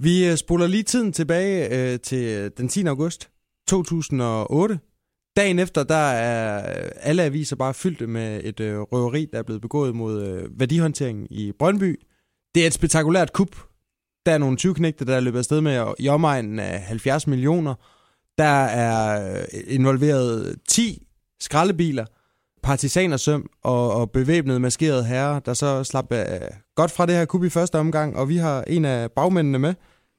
Vi øh, spoler lige tiden tilbage øh, til øh, den 10. august 2008. Dagen efter, der er øh, alle aviser bare fyldt med et øh, røveri, der er blevet begået mod øh, værdihåndteringen i Brøndby. Det er et spektakulært kup. Der er nogle 20 knægte, der er løbet afsted med i omegnen af 70 millioner. Der er involveret 10 skraldebiler, partisanersøm og, og bevæbnede maskerede herrer, der så slap uh, godt fra det her kup i første omgang, og vi har en af bagmændene med.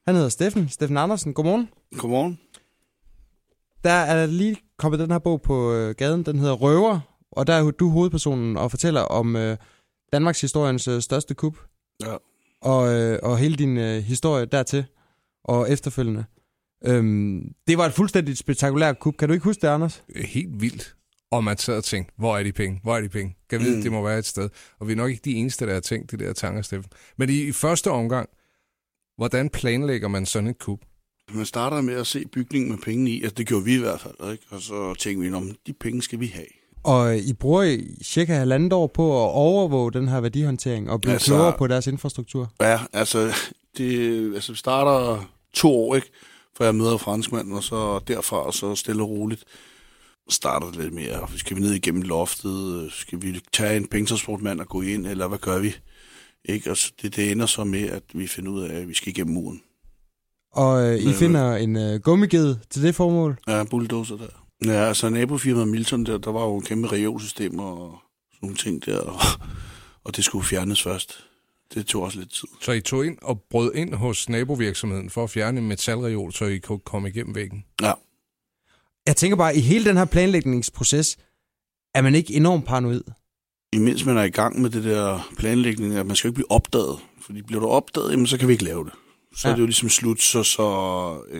Han hedder Steffen. Steffen Andersen. Godmorgen. Godmorgen. Der er lige kommet den her bog på uh, gaden, den hedder Røver, og der er du hovedpersonen og fortæller om uh, Danmarks historiens uh, største kup. Ja. Og, uh, og hele din uh, historie dertil og efterfølgende. Øhm, det var et fuldstændig spektakulært kup. Kan du ikke huske det, Anders? Helt vildt. Og man sad og tænkte, hvor er de penge? Hvor er de penge? Kan vide, mm. det må være et sted. Og vi er nok ikke de eneste, der har tænkt det der tanker, Steffen. Men i, i første omgang, hvordan planlægger man sådan et kup? Man starter med at se bygningen med penge i. Altså, det gjorde vi i hvert fald. Ikke? Og så tænkte vi, om de penge skal vi have. Og I bruger cirka halvandet år på at overvåge den her værdihåndtering og blive altså, klogere på deres infrastruktur? Ja, altså, det altså, starter to år, ikke? For jeg møder franskmanden, og så derfra, og så stille og roligt starter lidt mere. Skal vi ned igennem loftet? Skal vi tage en pengetransportmand og gå ind, eller hvad gør vi? Ikke? Og det, det ender så med, at vi finder ud af, at vi skal igennem muren. Og øh, I Men, finder en øh, gummiged til det formål? Ja, bulldozer der. Ja, altså nabofirmaet Milton, der, der var jo en kæmpe reolsystem og sådan nogle ting der, og, og det skulle fjernes først. Det tog også lidt tid. Så I tog ind og brød ind hos nabovirksomheden for at fjerne en metalreol, så I kunne komme igennem væggen? Ja. Jeg tænker bare, i hele den her planlægningsproces, er man ikke enormt paranoid? Imens man er i gang med det der planlægning, at man skal ikke blive opdaget. Fordi bliver du opdaget, jamen, så kan vi ikke lave det. Så ja. er det jo ligesom slut, så, så,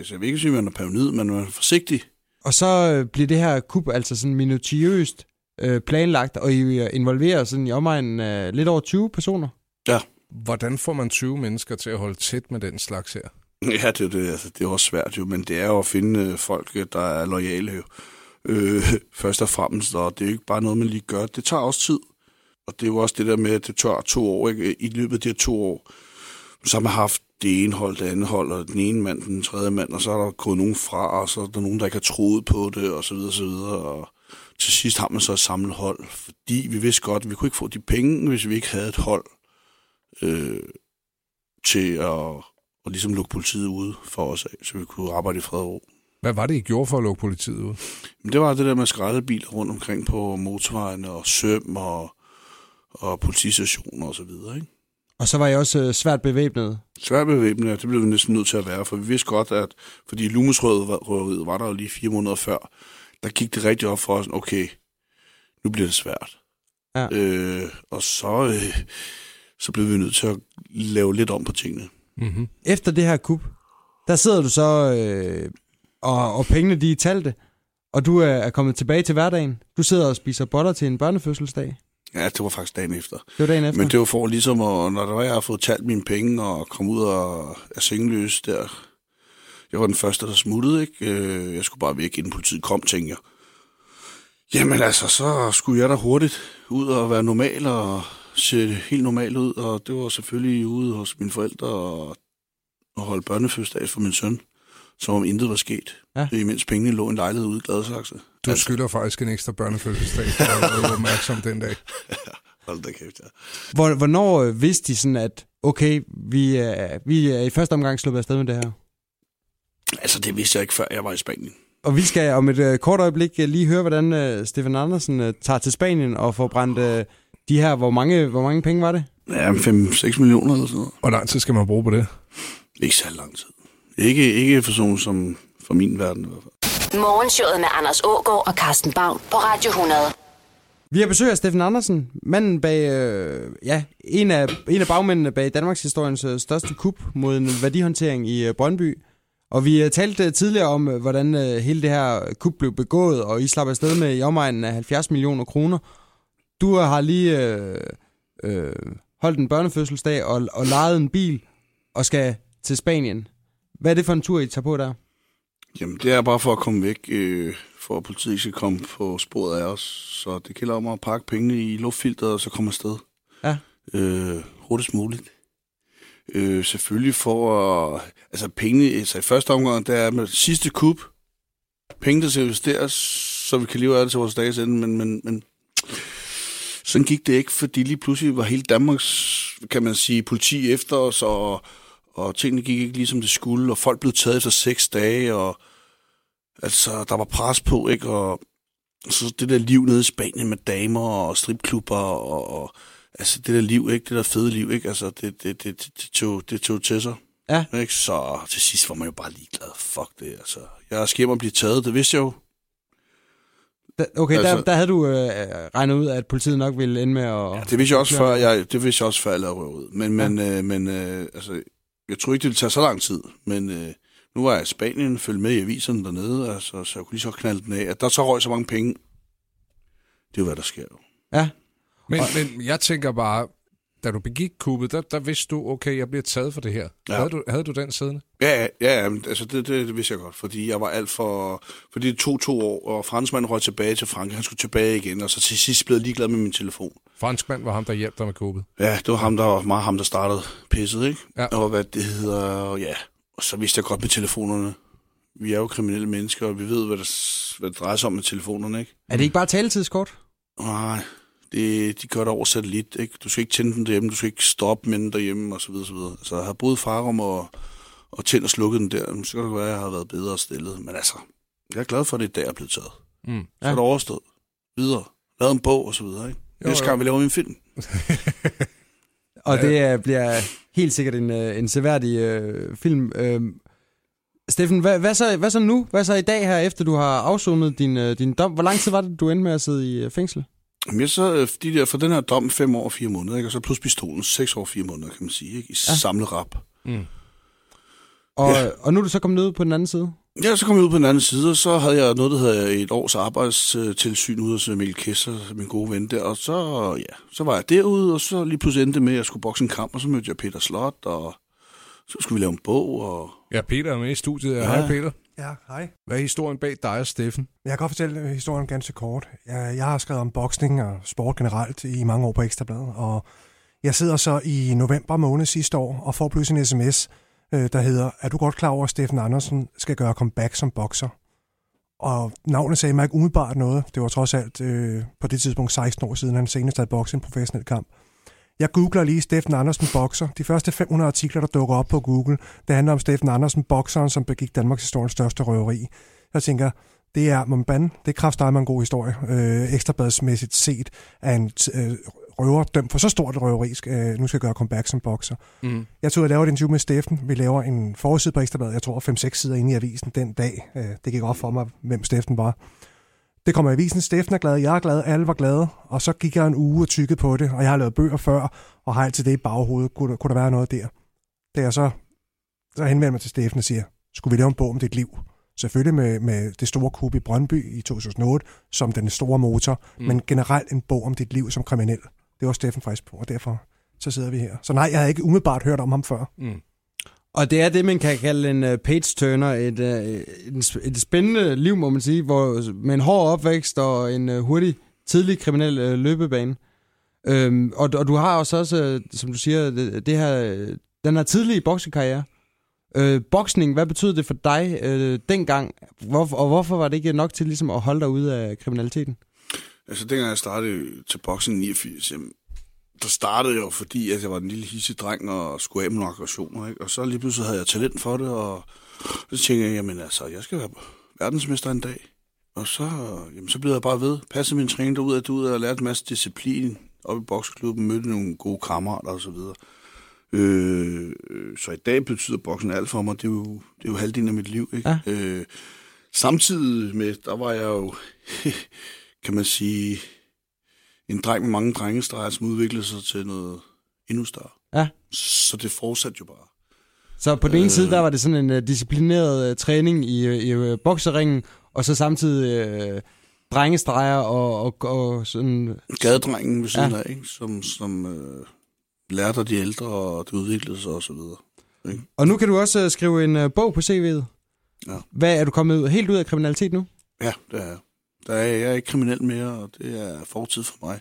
så jeg vil ikke sige, at man er paranoid, men man er forsigtig. Og så øh, bliver det her kup altså sådan minutiøst øh, planlagt, og I involverer sådan i omegnen øh, lidt over 20 personer? Ja. Hvordan får man 20 mennesker til at holde tæt med den slags her? Ja, det, det, altså, det er også svært jo, men det er jo at finde øh, folk, øh, der er lojale jo. Øh, først og fremmest, og det er jo ikke bare noget, man lige gør. Det tager også tid. Og det er jo også det der med, at det tager to år. Ikke? I løbet af de her to år, så har man haft det ene hold, det andet hold, og den ene mand, den tredje mand, og så er der gået nogen fra, og så er der nogen, der ikke har troet på det, og så videre, og så videre. Og til sidst har man så et samlet hold, fordi vi vidste godt, at vi kunne ikke få de penge, hvis vi ikke havde et hold øh, til at og ligesom lukke politiet ude for os af, så vi kunne arbejde i fred og ro. Hvad var det, I gjorde for at lukke politiet ud? Men det var det der med skraldebiler rundt omkring på motorvejen og søm og, og politistationer og så videre, ikke? Og så var I også øh, svært bevæbnet? Svært bevæbnet, ja. Det blev vi næsten nødt til at være, for vi vidste godt, at fordi Lumusrøvet var der jo lige fire måneder før, der gik det rigtig op for os, okay, nu bliver det svært. Ja. Øh, og så, øh, så blev vi nødt til at lave lidt om på tingene. Mm-hmm. Efter det her kup, der sidder du så, øh, og, og pengene de er talte, og du er, er kommet tilbage til hverdagen. Du sidder og spiser boller til en børnefødselsdag. Ja, det var faktisk dagen efter. Det var dagen efter? Men det var for ligesom, at, når der var, jeg har fået talt mine penge og kom ud af, af sengeløs der. Jeg var den første, der smuttede, ikke? Øh, jeg skulle bare væk, inden politiet kom, tænkte jeg. Jamen altså, så skulle jeg da hurtigt ud og være normal og se helt normalt ud, og det var selvfølgelig ude hos mine forældre og, og holde børnefødselsdag for min søn, som om intet var sket. Ja. Imens pengene lå en lejlighed ude i Gladsaxe. Du altså. skylder faktisk en ekstra børnefødselsdag, for at være opmærksom den dag. Hold da kæft, ja. Hvor, hvornår øh, vidste de sådan, at okay, vi er, vi er i første omgang sluppet afsted med det her? Altså, det vidste jeg ikke, før jeg var i Spanien. Og vi skal om et uh, kort øjeblik uh, lige høre, hvordan uh, Stefan Andersen uh, tager til Spanien og får brændt uh, de her, hvor mange, hvor mange penge var det? Ja, 5-6 millioner eller sådan noget. Hvor lang tid skal man bruge på det? Ikke så lang tid. Ikke, ikke for sådan som for min verden i hvert fald. Morgenshowet med Anders Ågaard og Carsten Baum på Radio 100. Vi har besøg af Steffen Andersen, manden bag, øh, ja, en af, en af bagmændene bag Danmarks historiens øh, største kup mod en værdihåndtering i øh, Brøndby. Og vi øh, talte øh, tidligere om, øh, hvordan øh, hele det her kup blev begået, og I slap afsted med i omegnen af 70 millioner kroner. Du har lige øh, øh, holdt en børnefødselsdag og, og lejet en bil og skal til Spanien. Hvad er det for en tur, I tager på der? Jamen, det er bare for at komme væk, øh, for at politiet skal komme på sporet af os. Så det gælder om at pakke pengene i luftfilteret, og så komme afsted. Ja. Øh, hurtigst muligt. Øh, selvfølgelig for at... Altså penge... Altså i første omgang, der er med sidste kub. Penge, der skal investeres, så vi kan leve af det til vores dages ende, men, men, men sådan gik det ikke, fordi lige pludselig var hele Danmarks, kan man sige, politi efter os, og, og tingene gik ikke ligesom det skulle, og folk blev taget efter seks dage, og altså, der var pres på, ikke? Og så det der liv nede i Spanien med damer og stripklubber, og, og altså det der liv, ikke? Det der fede liv, ikke? Altså, det, det, det, det, tog, det tog til sig. Ja. Ikke? Så til sidst var man jo bare ligeglad. Fuck det, altså. Jeg skal hjem og blive taget, det vidste jeg jo. Okay, altså, Altså- der, der havde du øh, regnet ud, at politiet nok ville ende med at... Ja, det vidste jeg også før, jeg, det vidste jeg også før, jeg lavede røvet. Men, men, ja. øh, men øh, altså, jeg tror ikke, det ville tage så lang tid. Men øh, nu var jeg i Spanien, følge med i aviserne dernede, altså, så jeg kunne lige så knalde den af. At der så røg så mange penge, det er jo, hvad der sker. jo. Ja, Men, men jeg tænker bare, da du begik kuppet, der, der vidste du, okay, jeg bliver taget for det her. Ja. Havde, du, havde du den siddende? Ja, ja, ja, altså det, det, det vidste jeg godt, fordi jeg var alt for... Fordi det tog to år, og franskmanden røg tilbage til Frankrig. Han skulle tilbage igen, og så til sidst blev jeg ligeglad med min telefon. Franskmand var ham, der hjalp dig med kuppet. Ja, det var ham, der var meget ham, der startede pisset, ikke? Ja. Og hvad det hedder, ja. Og så vidste jeg godt med telefonerne. Vi er jo kriminelle mennesker, og vi ved, hvad det, hvad det drejer sig om med telefonerne, ikke? er det ikke bare taletidskort? Nej, det, de gør det over satellit, ikke? Du skal ikke tænde den derhjemme, du skal ikke stoppe med den derhjemme, og så videre, så videre. Altså, jeg har boet i farrum og, og tændt og slukket den der, så kan det være, at jeg har været bedre stillet. Men altså, jeg er glad for, at det er der, er blevet taget. Mm. Så er det overstået. Videre. Lavet en bog, og så videre, ikke? Jo, Næste gang, vi laver en film. Og Ja. det øh, bliver helt sikkert en, øh, en seværdig øh, film. Øh, Steffen, hvad, hvad, så, hvad så nu? Hvad så i dag her, efter du har afsonet din, øh, din dom? Hvor lang tid var det, du endte med at sidde i fængsel? Jeg så, øh, de der, for den her dom, fem år og fire måneder, ikke? og så plus pistolen, seks år og fire måneder, kan man sige, ikke? i Ja. samlet rap. Mm. Og, Ja. og nu er du så kommet ud på den anden side? Ja, så kom jeg ud på den anden side, og så havde jeg noget, der hedder et års arbejdstilsyn ude hos Emil Kessler, min gode ven der, og så, ja, så var jeg derude, og så lige pludselig endte det med, at jeg skulle bokse en kamp, og så mødte jeg Peter Slot, og så skulle vi lave en bog, og Ja, Peter er med i studiet. Ja. Ja. Hej Peter. Ja, hej. Hvad er historien bag dig og Steffen? Jeg kan godt fortælle øh, historien ganske kort. Jeg, jeg har skrevet om boksning og sport generelt i mange år på Ekstrabladet, og jeg sidder så i november måned sidste år og får pludselig en sms, øh, der hedder, er du godt klar over, at Steffen Andersen skal gøre comeback som bokser? Og navnet sagde mig ikke umiddelbart noget. Det var trods alt øh, på det tidspunkt 16 år siden, han senest havde bokset en professionel kamp. Jeg googler lige Steffen Andersen bokser. De første 500 artikler, der dukker op på Google, det handler om Steffen Andersen, bokseren, som begik Danmarks historiens største røveri. Jeg tænker, det er, man bande, det er kraftedeme en god historie. Øh, ekstrabladsmæssigt set er en øh, røver dømt for så stort røveri, øh, nu skal jeg gøre comeback som bokser. Mm. Jeg tog og lavede et interview med Steffen. Vi laver en forside på Ekstrabladet, jeg tror 5-6 sider inde i avisen den dag. Øh, det gik op for mig, hvem Steffen var. Det kommer i avisen, Steffen er glad, jeg er glad, alle var glade. Og så gik jeg en uge og tykkede på det, og jeg har lavet bøger før, og har altid det i baghovedet. Kunne, der- kunne der være noget der? Da jeg så, så henvender jeg mig til Steffen og siger, skulle vi lave en bog om dit liv? Selvfølgelig med, med det store kub i Brøndby i 2008 som den store motor, mm. men generelt en bog om dit liv som kriminel. Det var Steffen frisk på, og derfor så sidder vi her. Så nej, jeg havde ikke umiddelbart hørt om ham før. Mm. Og det er det, man kan kalde en øh, uh, page-turner, et, øh, uh, et, et spændende liv, må man sige, hvor, med en hård opvækst og en uh, hurtig, tidlig kriminel uh, løbebane. Øhm, og, og du har også, også uh, som du siger, det, det her, den her tidlige boksekarriere. Øh, boksning, hvad betød det for dig øh, dengang? Hvor, og hvorfor var det ikke nok til ligesom, at holde dig ude af kriminaliteten? Altså, dengang jeg startede til boksen i 89, jamen, der startede jo, fordi at jeg var en lille hissig dreng og skulle af med nogle aggressioner, ikke? Og så lige pludselig havde jeg talent for det, og så tænkte jeg, jamen altså, jeg skal være verdensmester en dag. Og så, jamen, så blev jeg bare ved, passede min træning derud og derud, og lærte en masse disciplin op i bokseklubben, mødte nogle gode kammerater og så videre. Øh, så i dag betyder boksen alt for mig. Det er jo, det er jo halvdelen af mit liv. Ikke? Ja. Øh, samtidig med, der var jeg jo, kan man sige, en dreng med mange drengestreger, som udviklede sig til noget endnu større. Ja. Så det fortsatte jo bare. Så på den ene Øh. side, der var det sådan en uh, disciplineret uh, træning i, øh, i uh, bokseringen, og så samtidig uh, drengestreger og, og, og sådan... Gadedrengen ved siden Ja. af, ikke? som, som øh, lærte af de ældre, og det udviklede sig og så videre. Og nu kan du også uh, skrive en uh, bog på CV'et. Ja. Hvad er du kommet ud, helt ud af kriminalitet nu? Ja, det er jeg. Der er, jeg er ikke kriminel mere, og det er fortid for mig.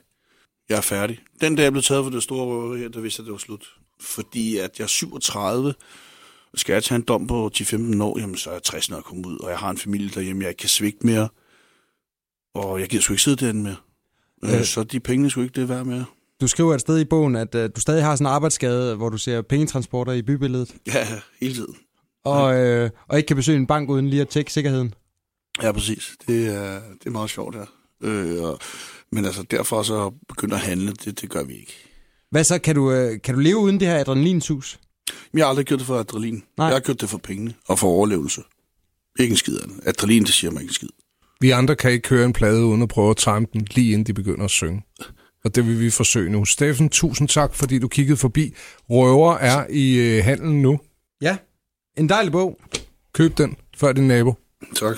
Jeg er færdig. Den dag, jeg blev taget for det store røveri der vidste jeg, at det var slut. fordi at jeg er 37, skal jeg tage en dom på 10-15 år, jamen så er jeg 60, når jeg kommer ud, og jeg har en familie derhjemme, jeg ikke kan svigte mere, og jeg gider sgu ikke sidde derinde mere. Øh. Øh. Så de penge skulle ikke det være med. Du skriver et sted i bogen, at øh, du stadig har sådan en arbejdsskade, hvor du ser pengetransporter i bybilledet, Ja, hele tiden. og, øh, og ikke kan besøge en bank uden lige at tjekke sikkerheden. Ja, præcis. Det er, det er meget sjovt, ja. Øh, og, men altså, derfor så begynde at handle, det, det gør vi ikke. Hvad så? Kan du, øh, kan du leve uden det her adrenalinsus? Men jeg har aldrig gjort det for adrenalin. Nej. Jeg har gjort det for pengene og for overlevelse. Ikke en skid af det. Adrenalin, det siger mig ikke en skid. Vi andre kan ikke høre en plade uden at prøve at time den, lige inden de begynder at synge. Og det vil vi forsøge nu. Steffen, tusind tak, fordi du kiggede forbi. Røver er i øh, handlen nu. Ja. En dejlig bog. Køb den før din nabo. Tak.